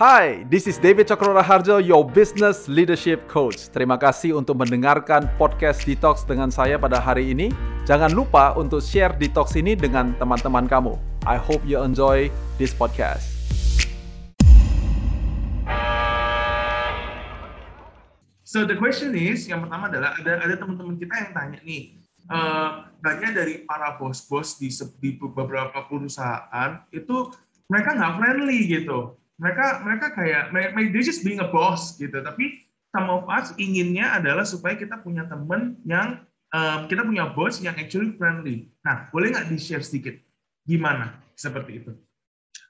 Hai, this is David Cokro Harjo, your business leadership coach. Terima kasih untuk mendengarkan podcast Detox dengan saya pada hari ini. Jangan lupa untuk share Detox ini dengan teman-teman kamu. I hope you enjoy this podcast. So the question is, yang pertama adalah ada ada teman-teman kita yang tanya nih, uh, banyak dari para bos-bos di, di beberapa perusahaan itu mereka nggak friendly gitu mereka mereka kayak they just being a boss gitu. Tapi some of us inginnya adalah supaya kita punya temen yang um, kita punya bos yang actually friendly. Nah boleh nggak di share sedikit? Gimana seperti itu?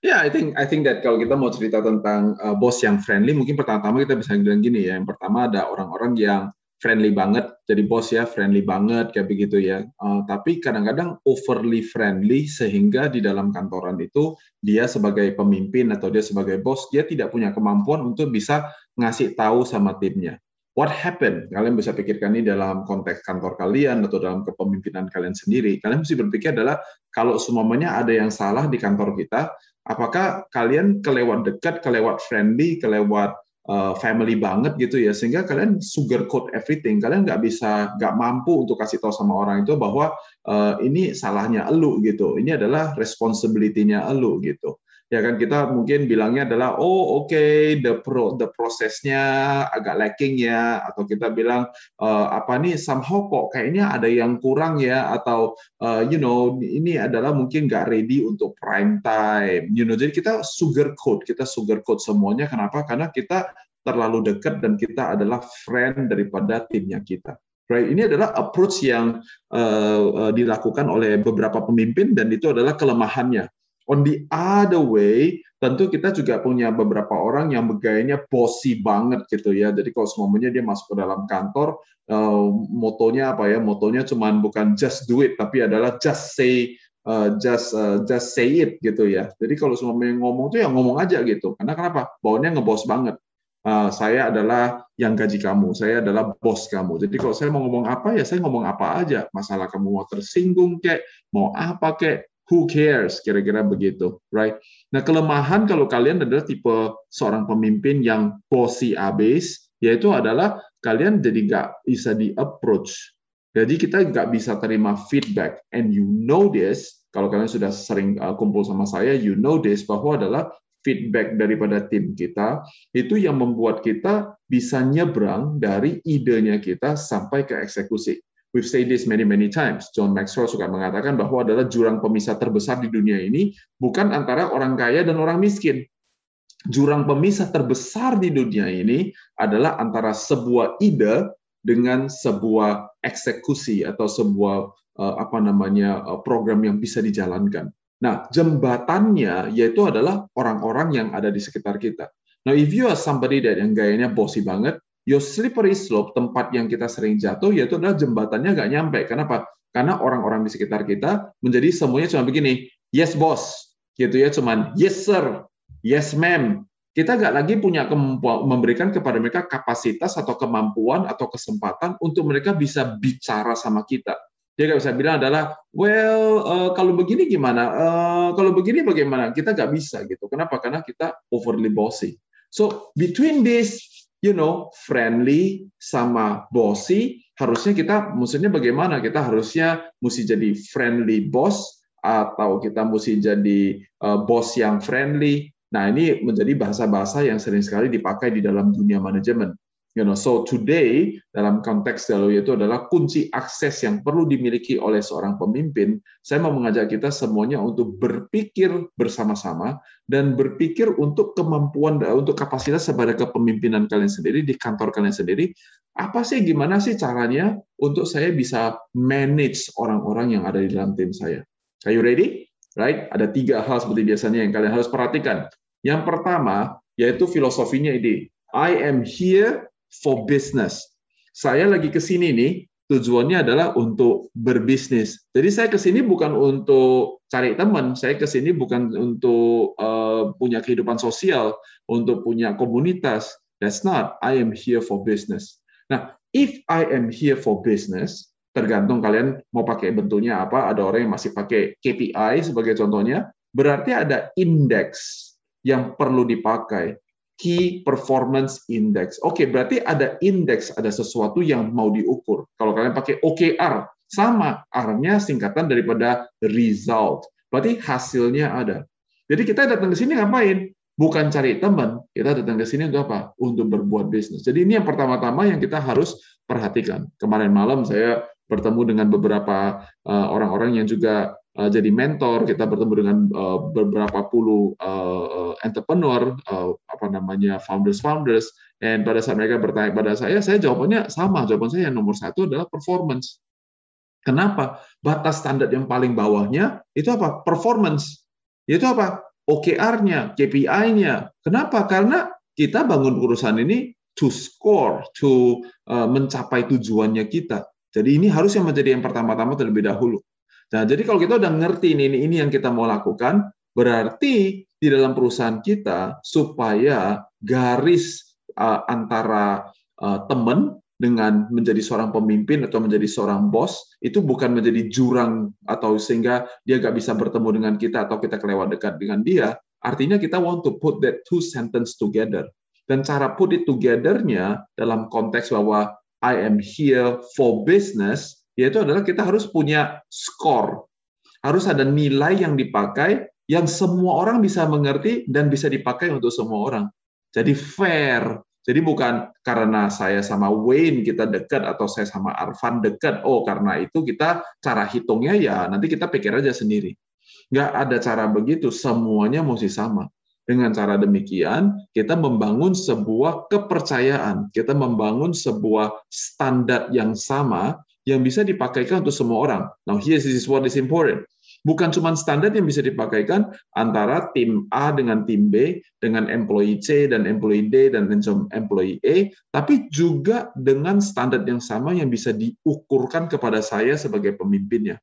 Ya, yeah, I think I think that kalau kita mau cerita tentang uh, bos yang friendly, mungkin pertama-tama kita bisa bilang gini ya. Yang pertama ada orang-orang yang friendly banget, jadi bos ya friendly banget kayak begitu ya. Uh, tapi kadang-kadang overly friendly sehingga di dalam kantoran itu dia sebagai pemimpin atau dia sebagai bos dia tidak punya kemampuan untuk bisa ngasih tahu sama timnya. What happened? Kalian bisa pikirkan ini dalam konteks kantor kalian atau dalam kepemimpinan kalian sendiri. Kalian mesti berpikir adalah kalau semuanya ada yang salah di kantor kita, apakah kalian kelewat dekat, kelewat friendly, kelewat uh, family banget gitu ya. Sehingga kalian sugarcoat everything. Kalian nggak bisa nggak mampu untuk kasih tahu sama orang itu bahwa uh, ini salahnya elu gitu. Ini adalah responsibility-nya elu gitu ya kan kita mungkin bilangnya adalah oh oke okay, the pro the prosesnya agak lacking ya atau kita bilang uh, apa nih somehow kok kayaknya ada yang kurang ya atau uh, you know ini adalah mungkin nggak ready untuk prime time you know jadi kita sugar coat kita sugar coat semuanya kenapa karena kita terlalu dekat dan kita adalah friend daripada timnya kita Right? Ini adalah approach yang uh, dilakukan oleh beberapa pemimpin dan itu adalah kelemahannya. On the other way, tentu kita juga punya beberapa orang yang begayanya bossy banget gitu ya. Jadi kalau semuanya dia masuk ke dalam kantor, uh, motonya apa ya? Motonya cuman bukan just do it, tapi adalah just say uh, just uh, just say it gitu ya. Jadi kalau semuanya ngomong tuh ya ngomong aja gitu. Karena kenapa? Baunya ngebos banget. Uh, saya adalah yang gaji kamu, saya adalah bos kamu. Jadi kalau saya mau ngomong apa ya saya ngomong apa aja. Masalah kamu mau tersinggung kek, mau apa kek, who cares? Kira-kira begitu right? Nah kelemahan kalau kalian adalah tipe seorang pemimpin yang bossy abis yaitu adalah kalian jadi nggak bisa di approach jadi kita nggak bisa terima feedback. And you know this kalau kalian sudah sering uh, kumpul sama saya you know this bahwa adalah feedback daripada tim kita itu yang membuat kita bisa nyebrang dari idenya kita sampai ke eksekusi We've said this many many times. John Maxwell suka mengatakan bahwa adalah jurang pemisah terbesar di dunia ini bukan antara orang kaya dan orang miskin. Jurang pemisah terbesar di dunia ini adalah antara sebuah ide dengan sebuah eksekusi atau sebuah eh, apa namanya eh, program yang bisa dijalankan. Nah, jembatannya yaitu adalah orang-orang yang ada di sekitar kita. Now, if you are somebody that yang gayanya bossy banget, your slippery slope, tempat yang kita sering jatuh, yaitu adalah jembatannya nggak nyampe. Kenapa? Karena orang-orang di sekitar kita menjadi semuanya cuma begini, yes boss, gitu ya, cuman yes sir, yes ma'am. Kita nggak lagi punya kemampuan memberikan kepada mereka kapasitas atau kemampuan atau kesempatan untuk mereka bisa bicara sama kita. Dia nggak bisa bilang adalah, well, uh, kalau begini gimana? Uh, kalau begini bagaimana? Kita nggak bisa gitu. Kenapa? Karena kita overly bossy. So between this you know, friendly sama bossy, harusnya kita maksudnya bagaimana? Kita harusnya mesti jadi friendly boss atau kita mesti jadi uh, bos yang friendly. Nah, ini menjadi bahasa-bahasa yang sering sekali dipakai di dalam dunia manajemen. You know, so today dalam konteks Dalo itu adalah kunci akses yang perlu dimiliki oleh seorang pemimpin. Saya mau mengajak kita semuanya untuk berpikir bersama-sama dan berpikir untuk kemampuan untuk kapasitas pada kepemimpinan kalian sendiri di kantor kalian sendiri. Apa sih gimana sih caranya untuk saya bisa manage orang-orang yang ada di dalam tim saya? Are you ready? Right? Ada tiga hal seperti biasanya yang kalian harus perhatikan. Yang pertama yaitu filosofinya ini. I am here for business. Saya lagi ke sini nih, tujuannya adalah untuk berbisnis. Jadi saya ke sini bukan untuk cari teman, saya ke sini bukan untuk uh, punya kehidupan sosial, untuk punya komunitas. That's not. I am here for business. Nah, if I am here for business, tergantung kalian mau pakai bentuknya apa. Ada orang yang masih pakai KPI sebagai contohnya, berarti ada indeks yang perlu dipakai. Key Performance Index. Oke, berarti ada indeks, ada sesuatu yang mau diukur. Kalau kalian pakai OKR, sama, R-nya singkatan daripada result. Berarti hasilnya ada. Jadi kita datang ke sini ngapain? Bukan cari teman, kita datang ke sini untuk apa? Untuk berbuat bisnis. Jadi ini yang pertama-tama yang kita harus perhatikan. Kemarin malam saya bertemu dengan beberapa eh, orang-orang yang juga uh, jadi mentor, kita bertemu dengan uh, beberapa puluh uh, entrepreneur, uh, apa namanya founders-founders, dan pada saat mereka bertanya pada saya, saya jawabannya sama, jawaban saya yang nomor satu adalah performance. Kenapa? Batas standar yang paling bawahnya itu apa? Performance. Itu apa? OKR-nya, KPI-nya. Kenapa? Karena kita bangun perusahaan ini to score, to uh, mencapai tujuannya kita. Jadi ini harus yang menjadi yang pertama-tama terlebih dahulu. Nah, jadi kalau kita udah ngerti ini, ini, ini yang kita mau lakukan, berarti di dalam perusahaan kita supaya garis uh, antara uh, teman dengan menjadi seorang pemimpin atau menjadi seorang bos itu bukan menjadi jurang atau sehingga dia gak bisa bertemu dengan kita atau kita kelewat dekat dengan dia. Artinya kita want to put that two sentence together. Dan cara put it together-nya dalam konteks bahwa I am here for business yaitu adalah kita harus punya skor. Harus ada nilai yang dipakai yang semua orang bisa mengerti dan bisa dipakai untuk semua orang. Jadi fair. Jadi bukan karena saya sama Wayne kita dekat atau saya sama Arfan dekat. Oh, karena itu kita cara hitungnya ya nanti kita pikir aja sendiri. Nggak ada cara begitu, semuanya mesti sama. Dengan cara demikian, kita membangun sebuah kepercayaan, kita membangun sebuah standar yang sama yang bisa dipakaikan untuk semua orang. Now, here this is what is important. Bukan cuma standar yang bisa dipakaikan antara tim A dengan tim B, dengan employee C dan employee D dan employee A, tapi juga dengan standar yang sama yang bisa diukurkan kepada saya sebagai pemimpinnya.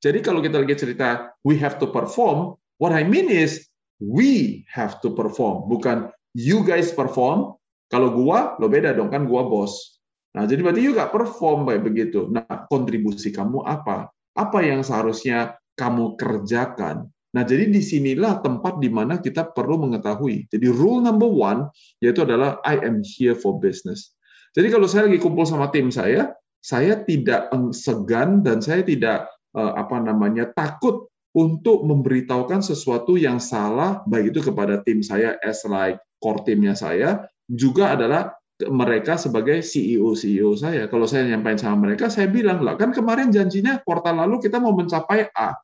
Jadi kalau kita lagi cerita we have to perform, what I mean is we have to perform, bukan you guys perform. Kalau gua, lo beda dong kan gua bos. Nah, jadi berarti juga perform baik begitu. Nah, kontribusi kamu apa? Apa yang seharusnya kamu kerjakan? Nah, jadi di sinilah tempat di mana kita perlu mengetahui. Jadi rule number one yaitu adalah I am here for business. Jadi kalau saya lagi kumpul sama tim saya, saya tidak segan dan saya tidak eh, apa namanya takut untuk memberitahukan sesuatu yang salah baik itu kepada tim saya as like core timnya saya juga adalah mereka sebagai CEO CEO saya. Kalau saya nyampaikan sama mereka, saya bilang lah kan kemarin janjinya kuartal lalu kita mau mencapai A,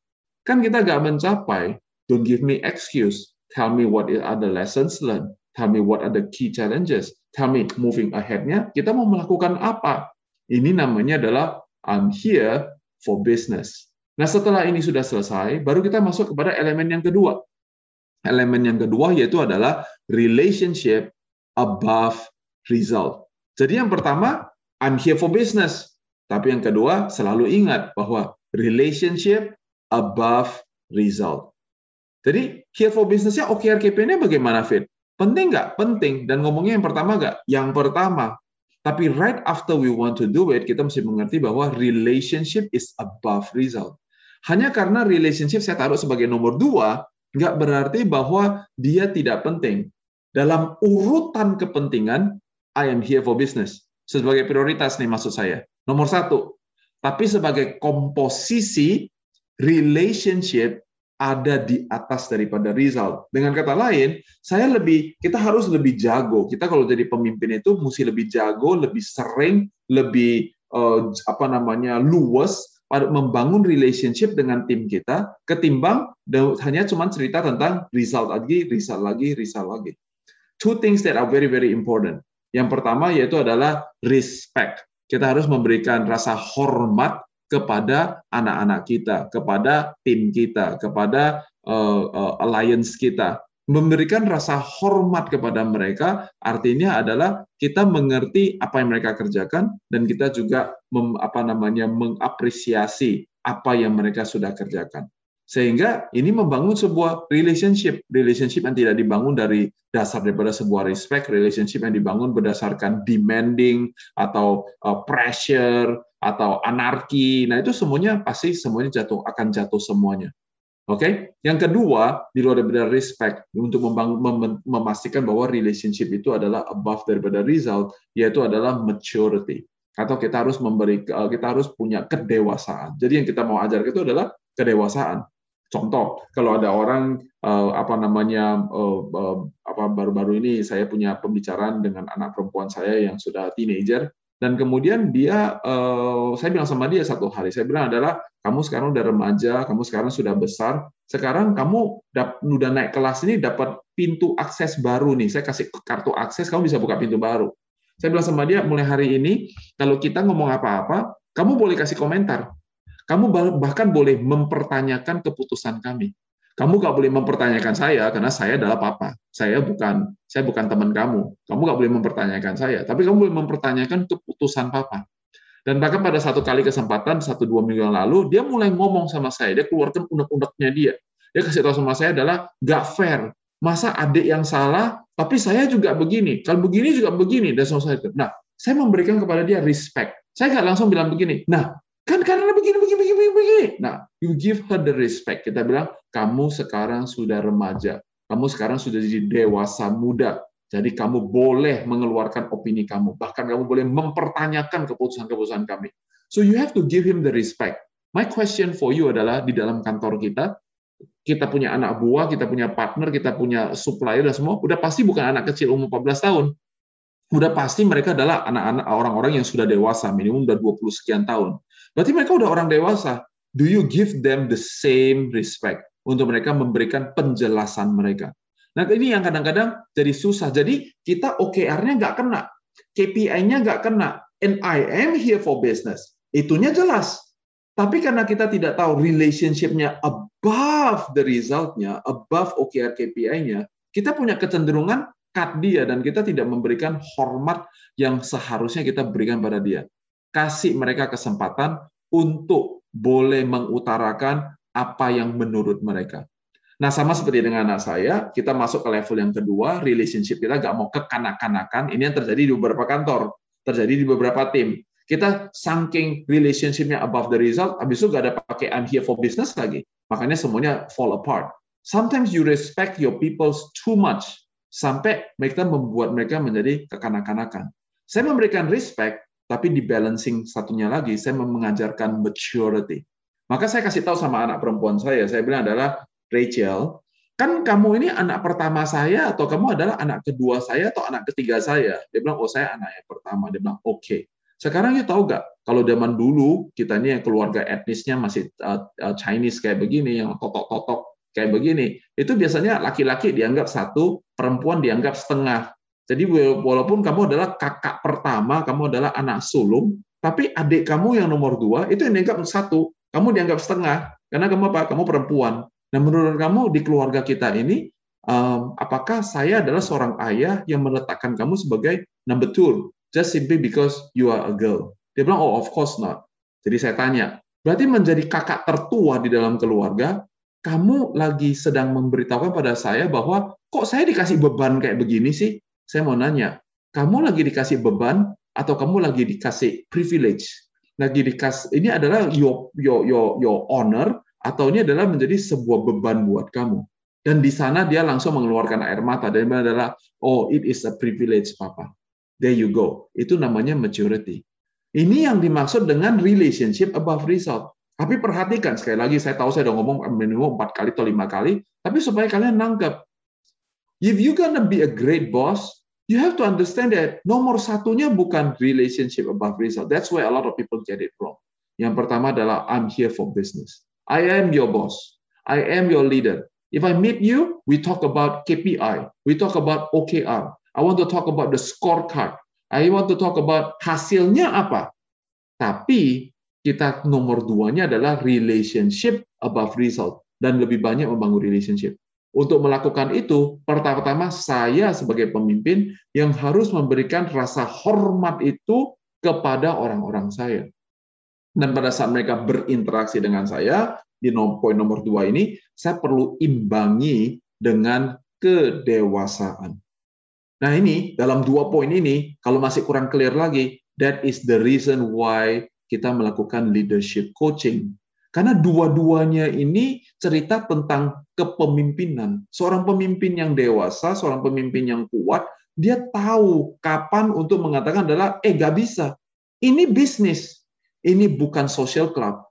kan kita nggak mencapai. Don't give me excuse. Tell me what are the lessons learned. Tell me what are the key challenges. Tell me moving ahead-nya kita mau melakukan apa. Ini namanya adalah I'm here for business. Nah setelah ini sudah selesai, baru kita masuk kepada elemen yang kedua. Elemen yang kedua yaitu adalah relationship above result. Jadi yang pertama, I'm here for business. Tapi yang kedua, selalu ingat bahwa relationship above result. Jadi here for business-nya OKR KPI-nya bagaimana, Fit? Penting nggak? Penting. Dan ngomongnya yang pertama nggak? Yang pertama. Tapi right after we want to do it, kita mesti mengerti bahwa relationship is above result. Hanya karena relationship saya taruh sebagai nomor dua, nggak berarti bahwa dia tidak penting. Dalam urutan kepentingan, I am here for business. Sebagai prioritas nih maksud saya. Nomor satu. Tapi sebagai komposisi relationship ada di atas daripada result. Dengan kata lain, saya lebih kita harus lebih jago. Kita kalau jadi pemimpin itu mesti lebih jago, lebih sering, lebih uh, apa namanya luwes pada membangun relationship dengan tim kita ketimbang hanya cuma cerita tentang result lagi, result lagi, result lagi. Two things that are very very important. Yang pertama yaitu adalah respect. Kita harus memberikan rasa hormat kepada anak-anak kita, kepada tim kita, kepada uh, uh, alliance kita. Memberikan rasa hormat kepada mereka artinya adalah kita mengerti apa yang mereka kerjakan dan kita juga mem, apa namanya mengapresiasi apa yang mereka sudah kerjakan. Sehingga ini membangun sebuah relationship, relationship yang tidak dibangun dari dasar daripada sebuah respect, relationship yang dibangun berdasarkan demanding atau uh, pressure atau anarki. Nah, itu semuanya pasti semuanya jatuh akan jatuh semuanya. Oke, okay? yang kedua di luar daripada respect untuk mem memastikan bahwa relationship itu adalah above daripada result, yaitu adalah maturity. Atau kita harus memberi, eh, kita harus punya kedewasaan. Jadi yang kita mau ajarkan itu adalah kedewasaan. Contoh, kalau ada orang uh, apa namanya uh, uh, apa baru-baru ini saya punya pembicaraan dengan anak perempuan saya yang sudah teenager dan kemudian dia saya bilang sama dia satu hari saya bilang adalah kamu sekarang udah remaja, kamu sekarang sudah besar, sekarang kamu udah naik kelas ini dapat pintu akses baru nih. Saya kasih kartu akses, kamu bisa buka pintu baru. Saya bilang sama dia, mulai hari ini, kalau kita ngomong apa-apa, kamu boleh kasih komentar. Kamu bahkan boleh mempertanyakan keputusan kami. Kamu gak boleh mempertanyakan saya karena saya adalah papa. Saya bukan saya bukan teman kamu. Kamu gak boleh mempertanyakan saya, tapi kamu boleh mempertanyakan keputusan papa. Dan bahkan pada satu kali kesempatan, satu dua minggu yang lalu, dia mulai ngomong sama saya, dia keluarkan unek-uneknya dia. Dia kasih tahu sama saya adalah gak fair. Masa adik yang salah, tapi saya juga begini. Kalau begini juga begini. Dan saya Nah, saya memberikan kepada dia respect. Saya nggak langsung bilang begini. Nah, kan karena begini. Nah, you give her the respect. Kita bilang, kamu sekarang sudah remaja. Kamu sekarang sudah jadi dewasa muda. Jadi kamu boleh mengeluarkan opini kamu, bahkan kamu boleh mempertanyakan keputusan-keputusan kami. So you have to give him the respect. My question for you adalah di dalam kantor kita, kita punya anak buah, kita punya partner, kita punya supplier dan semua, udah pasti bukan anak kecil umur 14 tahun. Udah pasti mereka adalah anak-anak orang-orang yang sudah dewasa, minimum udah 20 sekian tahun. Berarti mereka udah orang dewasa. Do you give them the same respect untuk mereka memberikan penjelasan mereka? Nah, ini yang kadang-kadang jadi susah. Jadi kita OKR-nya nggak kena, KPI-nya nggak kena, and I am here for business. Itunya jelas. Tapi karena kita tidak tahu relationship-nya above the result-nya, above OKR KPI-nya, kita punya kecenderungan cut dia dan kita tidak memberikan hormat yang seharusnya kita berikan pada dia. Kasih mereka kesempatan untuk boleh mengutarakan apa yang menurut mereka. Nah, sama seperti dengan anak saya, kita masuk ke level yang kedua, relationship kita nggak mau kekanak-kanakan. Ini yang terjadi di beberapa kantor, terjadi di beberapa tim. Kita saking relationshipnya above the result, habis itu nggak ada pakai I'm here for business lagi. Makanya semuanya fall apart. Sometimes you respect your people too much, sampai mereka membuat mereka menjadi kekanak-kanakan. Saya memberikan respect, tapi di balancing satunya lagi, saya mengajarkan maturity. Maka saya kasih tahu sama anak perempuan saya, saya bilang adalah Rachel, kan kamu ini anak pertama saya atau kamu adalah anak kedua saya atau anak ketiga saya? Dia bilang, oh saya anak yang pertama. Dia bilang, oke. Okay. Sekarang you tahu nggak, kalau zaman dulu kita ini yang keluarga etnisnya masih uh, uh, Chinese kayak begini, yang totok-totok kayak begini, itu biasanya laki-laki dianggap satu, perempuan dianggap setengah. Jadi walaupun kamu adalah kakak pertama, kamu adalah anak sulung, tapi adik kamu yang nomor dua itu yang dianggap satu, kamu dianggap setengah karena kamu apa? Kamu perempuan. Nah, menurut kamu di keluarga kita ini, um, apakah saya adalah seorang ayah yang meletakkan kamu sebagai number two, just simply because you are a girl? Dia bilang, oh of course not. Jadi saya tanya, berarti menjadi kakak tertua di dalam keluarga, kamu lagi sedang memberitahukan pada saya bahwa kok saya dikasih beban kayak begini sih? Saya mau nanya, kamu lagi dikasih beban atau kamu lagi dikasih privilege? Lagi dikasih ini adalah your your your your honor atau ini adalah menjadi sebuah beban buat kamu. Dan di sana dia langsung mengeluarkan air mata dan adalah oh it is a privilege papa. There you go. Itu namanya maturity. Ini yang dimaksud dengan relationship above result. Tapi perhatikan sekali lagi, saya tahu saya udah ngomong minimum empat kali atau lima kali, tapi supaya kalian nangkep. If you gonna be a great boss, you have to understand that nomor satunya bukan relationship above result. That's why a lot of people get it wrong. Yang pertama adalah I'm here for business. I am your boss. I am your leader. If I meet you, we talk about KPI. We talk about OKR. I want to talk about the scorecard. I want to talk about hasilnya apa. Tapi kita nomor duanya adalah relationship above result. Dan lebih banyak membangun relationship. Untuk melakukan itu, pertama-tama saya sebagai pemimpin yang harus memberikan rasa hormat itu kepada orang-orang saya. Dan pada saat mereka berinteraksi dengan saya, di poin nomor dua ini, saya perlu imbangi dengan kedewasaan. Nah ini, dalam dua poin ini, kalau masih kurang clear lagi, that is the reason why kita melakukan leadership coaching. Karena dua-duanya ini cerita tentang kepemimpinan. Seorang pemimpin yang dewasa, seorang pemimpin yang kuat, dia tahu kapan untuk mengatakan adalah, eh gak bisa. Ini bisnis. Ini bukan social club.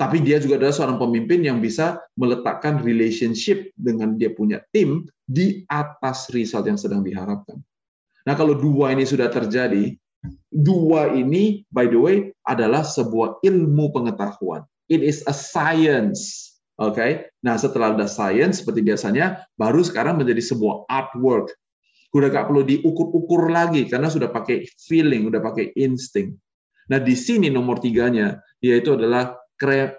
Tapi dia juga adalah seorang pemimpin yang bisa meletakkan relationship dengan dia punya tim di atas result yang sedang diharapkan. Nah kalau dua ini sudah terjadi, dua ini by the way adalah sebuah ilmu pengetahuan It is a science. Oke. Okay? Nah, setelah ada science seperti biasanya, baru sekarang menjadi sebuah artwork. Udah gak perlu diukur-ukur lagi karena sudah pakai feeling, udah pakai insting. Nah, di sini nomor tiganya yaitu adalah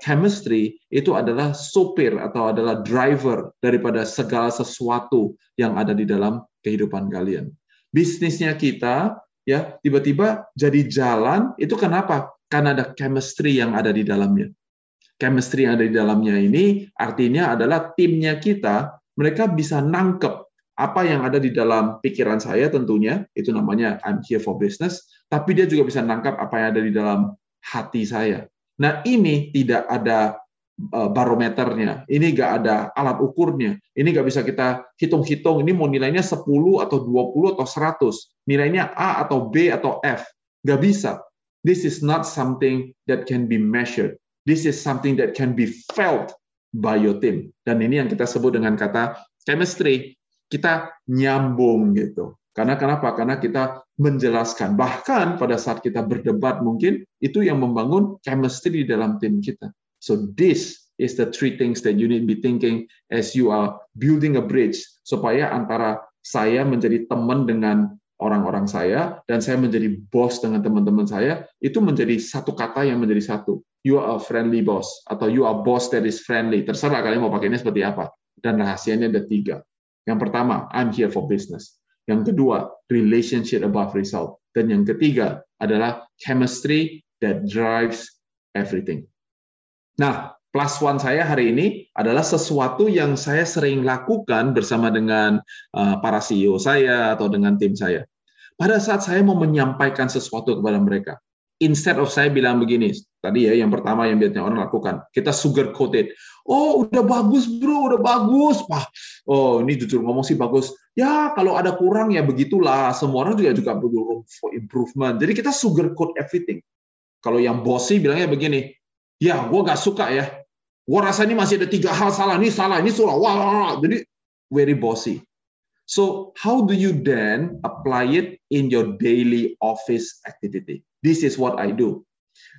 chemistry itu adalah sopir atau adalah driver daripada segala sesuatu yang ada di dalam kehidupan kalian. Bisnisnya kita ya tiba-tiba jadi jalan itu kenapa? Karena ada chemistry yang ada di dalamnya chemistry yang ada di dalamnya ini artinya adalah timnya kita mereka bisa nangkep apa yang ada di dalam pikiran saya tentunya itu namanya I'm here for business tapi dia juga bisa nangkap apa yang ada di dalam hati saya nah ini tidak ada barometernya ini nggak ada alat ukurnya ini nggak bisa kita hitung-hitung ini mau nilainya 10 atau 20 atau 100 nilainya A atau B atau F nggak bisa this is not something that can be measured This is something that can be felt by your team. Dan ini yang kita sebut dengan kata chemistry. Kita nyambung gitu. Karena kenapa? Karena kita menjelaskan. Bahkan pada saat kita berdebat mungkin itu yang membangun chemistry di dalam tim kita. So this is the three things that you need to be thinking as you are building a bridge supaya antara saya menjadi teman dengan orang-orang saya dan saya menjadi bos dengan teman-teman saya itu menjadi satu kata yang menjadi satu you are a friendly boss atau you are boss that is friendly. Terserah kalian mau pakainya seperti apa. Dan rahasianya ada tiga. Yang pertama, I'm here for business. Yang kedua, relationship above result. Dan yang ketiga adalah chemistry that drives everything. Nah, plus one saya hari ini adalah sesuatu yang saya sering lakukan bersama dengan uh, para CEO saya atau dengan tim saya. Pada saat saya mau menyampaikan sesuatu kepada mereka, instead of saya bilang begini, tadi ya yang pertama yang biasanya orang lakukan, kita sugar coated. Oh, udah bagus bro, udah bagus. Wah, oh ini jujur ngomong sih bagus. Ya kalau ada kurang ya begitulah. Semua orang juga juga butuh for improvement. Jadi kita sugar coat everything. Kalau yang bossy bilangnya begini, ya gue gak suka ya. Gue rasa ini masih ada tiga hal salah, ini salah, ini salah. Wah, wah, wah. jadi very bossy. So how do you then apply it in your daily office activity? This is what I do.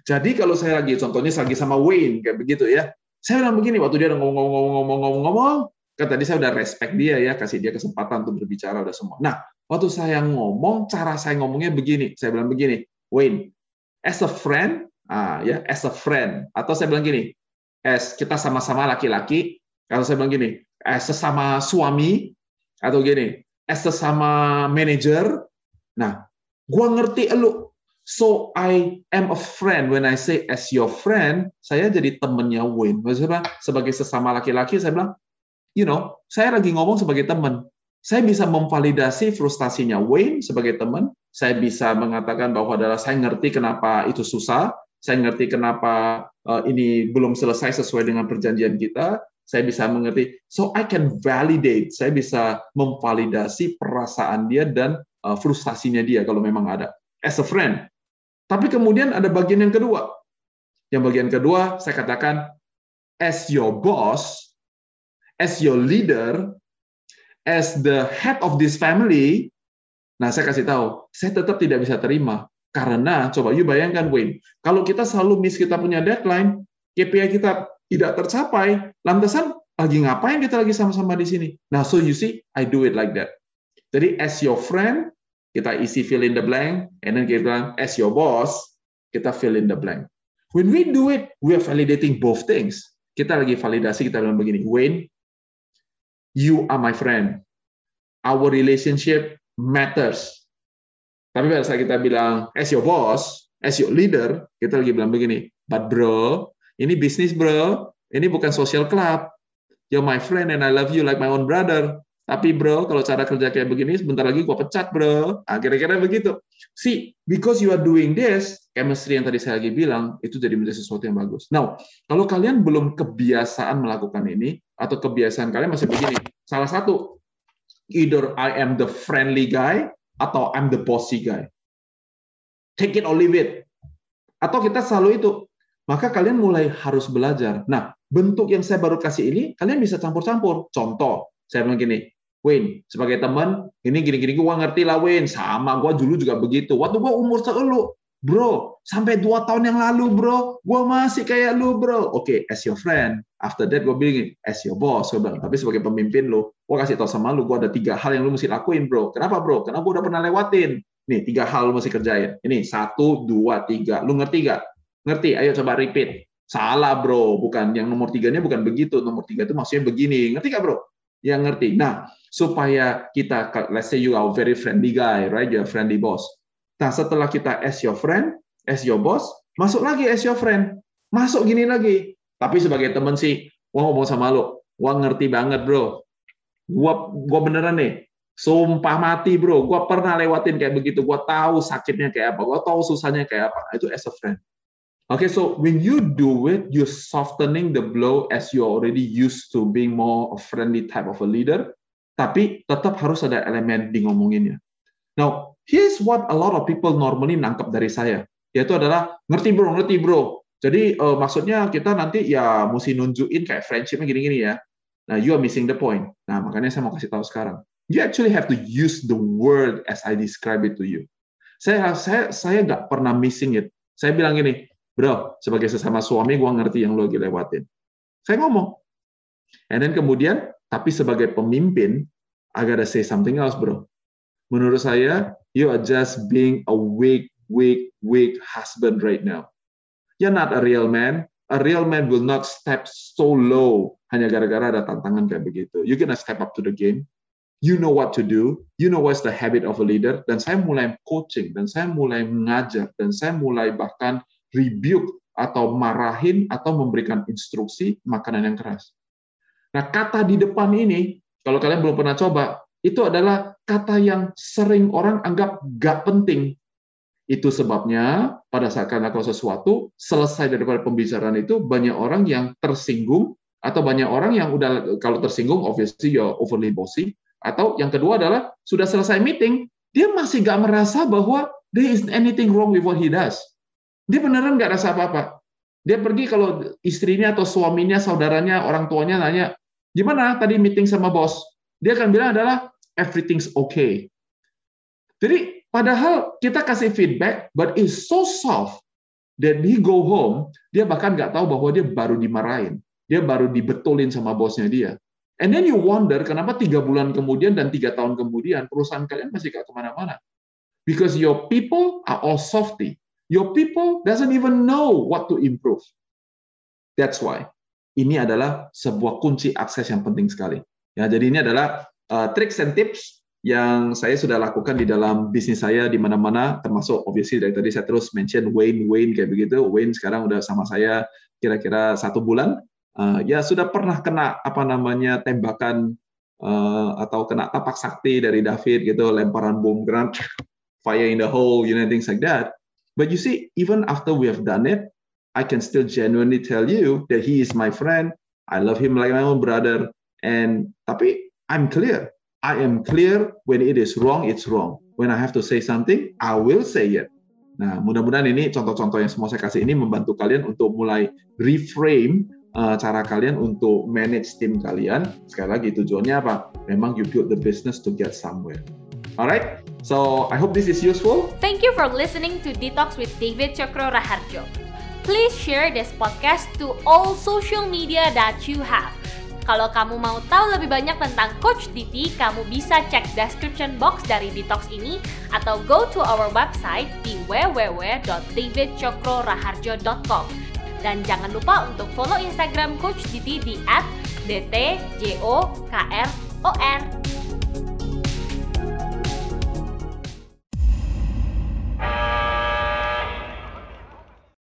Jadi kalau saya lagi contohnya lagi sama Wayne kayak begitu ya. Saya bilang begini waktu dia ngomong-ngomong-ngomong-ngomong-ngomong, kan tadi saya udah respect dia ya, kasih dia kesempatan untuk berbicara udah semua. Nah, waktu saya ngomong, cara saya ngomongnya begini. Saya bilang begini, Wayne, as a friend, ah ya, as a friend atau saya bilang gini, as kita sama-sama laki-laki, kalau saya bilang gini, as sesama suami atau gini, as sesama manager, nah, gua ngerti lu So I am a friend when I say as your friend, saya jadi temennya Wayne. Maksudnya sebagai sesama laki-laki saya bilang, you know, saya lagi ngomong sebagai teman. Saya bisa memvalidasi frustasinya Wayne sebagai teman. Saya bisa mengatakan bahwa adalah saya ngerti kenapa itu susah. Saya ngerti kenapa uh, ini belum selesai sesuai dengan perjanjian kita. Saya bisa mengerti. So I can validate. Saya bisa memvalidasi perasaan dia dan uh, frustasinya dia kalau memang ada. As a friend, tapi kemudian ada bagian yang kedua. Yang bagian kedua, saya katakan, as your boss, as your leader, as the head of this family, nah saya kasih tahu, saya tetap tidak bisa terima. Karena, coba you bayangkan, Wayne, kalau kita selalu miss kita punya deadline, KPI kita tidak tercapai, lantasan lagi ngapain kita lagi sama-sama di sini? Nah, so you see, I do it like that. Jadi, as your friend, kita isi fill in the blank, and then kita bilang, as your boss, kita fill in the blank. When we do it, we are validating both things. Kita lagi validasi, kita bilang begini, Wayne, you are my friend. Our relationship matters. Tapi pada saat kita bilang, as your boss, as your leader, kita lagi bilang begini, but bro, ini bisnis bro, ini bukan social club. You're my friend and I love you like my own brother. Tapi bro, kalau cara kerja kayak begini, sebentar lagi gua pecat bro. Nah, kira-kira begitu. See, because you are doing this, chemistry yang tadi saya lagi bilang, itu jadi menjadi sesuatu yang bagus. Now, kalau kalian belum kebiasaan melakukan ini, atau kebiasaan kalian masih begini, salah satu, either I am the friendly guy, atau I'm the bossy guy. Take it or leave it. Atau kita selalu itu. Maka kalian mulai harus belajar. Nah, bentuk yang saya baru kasih ini, kalian bisa campur-campur. Contoh, saya bilang gini, Win, sebagai teman, ini gini-gini gue ngerti lah Win, sama gue dulu juga begitu. Waktu gue umur selu, bro, sampai dua tahun yang lalu bro, gue masih kayak lu bro. Oke, okay, as your friend. After that gue bilang, as your boss. Gue bilang, tapi sebagai pemimpin lu, gue kasih tau sama lu, gue ada tiga hal yang lu mesti lakuin bro. Kenapa bro? Karena gue udah pernah lewatin. Nih, tiga hal lu mesti kerjain. Ini, satu, dua, tiga. Lu ngerti gak? Ngerti? Ayo coba repeat. Salah bro, bukan. Yang nomor tiganya bukan begitu. Nomor tiga itu maksudnya begini. Ngerti gak bro? Yang ngerti. Nah, supaya kita, let's say you are very friendly guy, right? You are friendly boss. Nah, setelah kita as your friend, as your boss, masuk lagi as your friend. Masuk gini lagi. Tapi sebagai teman sih, gua ngomong sama lu, gua ngerti banget, bro. Gua gua beneran nih, sumpah mati, bro. Gua pernah lewatin kayak begitu. Gua tahu sakitnya kayak apa, gua tahu susahnya kayak apa. Itu as a friend. Okay, so when you do it, you're softening the blow as you're already used to being more a friendly type of a leader tapi tetap harus ada elemen di ngomonginnya. Now, here's what a lot of people normally nangkep dari saya, yaitu adalah ngerti bro, ngerti bro. Jadi uh, maksudnya kita nanti ya mesti nunjukin kayak friendshipnya gini-gini ya. Nah, you are missing the point. Nah, makanya saya mau kasih tahu sekarang. You actually have to use the word as I describe it to you. Saya saya saya nggak pernah missing it. Saya bilang gini, bro, sebagai sesama suami, gua ngerti yang lo lagi lewatin. Saya ngomong. And then kemudian tapi sebagai pemimpin, I gotta say something else, bro. Menurut saya, you are just being a weak, weak, weak husband right now. You're not a real man. A real man will not step so low hanya gara-gara ada tantangan kayak begitu. You gonna step up to the game. You know what to do. You know what's the habit of a leader. Dan saya mulai coaching, dan saya mulai mengajar, dan saya mulai bahkan rebuke atau marahin atau memberikan instruksi makanan yang keras. Nah, kata di depan ini, kalau kalian belum pernah coba, itu adalah kata yang sering orang anggap gak penting. Itu sebabnya pada saat lakukan sesuatu, selesai daripada pembicaraan itu, banyak orang yang tersinggung, atau banyak orang yang udah kalau tersinggung, obviously you're overly bossy, atau yang kedua adalah sudah selesai meeting, dia masih gak merasa bahwa there is anything wrong with what he does. Dia beneran gak rasa apa-apa. Dia pergi kalau istrinya atau suaminya, saudaranya, orang tuanya nanya, Gimana tadi meeting sama bos? Dia akan bilang adalah everything's okay. Jadi padahal kita kasih feedback, but it's so soft that he go home, dia bahkan nggak tahu bahwa dia baru dimarahin. Dia baru dibetulin sama bosnya dia. And then you wonder kenapa tiga bulan kemudian dan tiga tahun kemudian perusahaan kalian masih gak ke mana-mana. Because your people are all softy. Your people doesn't even know what to improve. That's why ini adalah sebuah kunci akses yang penting sekali. Ya, jadi ini adalah uh, tricks and tips yang saya sudah lakukan di dalam bisnis saya di mana-mana, termasuk obviously dari tadi saya terus mention Wayne, Wayne kayak begitu. Wayne sekarang udah sama saya kira-kira satu bulan. Uh, ya sudah pernah kena apa namanya tembakan uh, atau kena tapak sakti dari David gitu, lemparan bom granat, fire in the hole, you know things like that. But you see, even after we have done it, I can still genuinely tell you that he is my friend. I love him like my own brother. And tapi I'm clear. I am clear when it is wrong, it's wrong. When I have to say something, I will say it. Nah, mudah-mudahan ini contoh-contoh yang semua saya kasih ini membantu kalian untuk mulai reframe uh, cara kalian untuk manage tim kalian. Sekali lagi tujuannya apa? Memang you build the business to get somewhere. Alright, so I hope this is useful. Thank you for listening to Detox with David Chokro Raharjo. Please share this podcast to all social media that you have. Kalau kamu mau tahu lebih banyak tentang Coach Diti, kamu bisa cek description box dari Detox ini atau go to our website di www.davidcokroraharjo.com. Dan jangan lupa untuk follow Instagram Coach Diti di @dtjokron.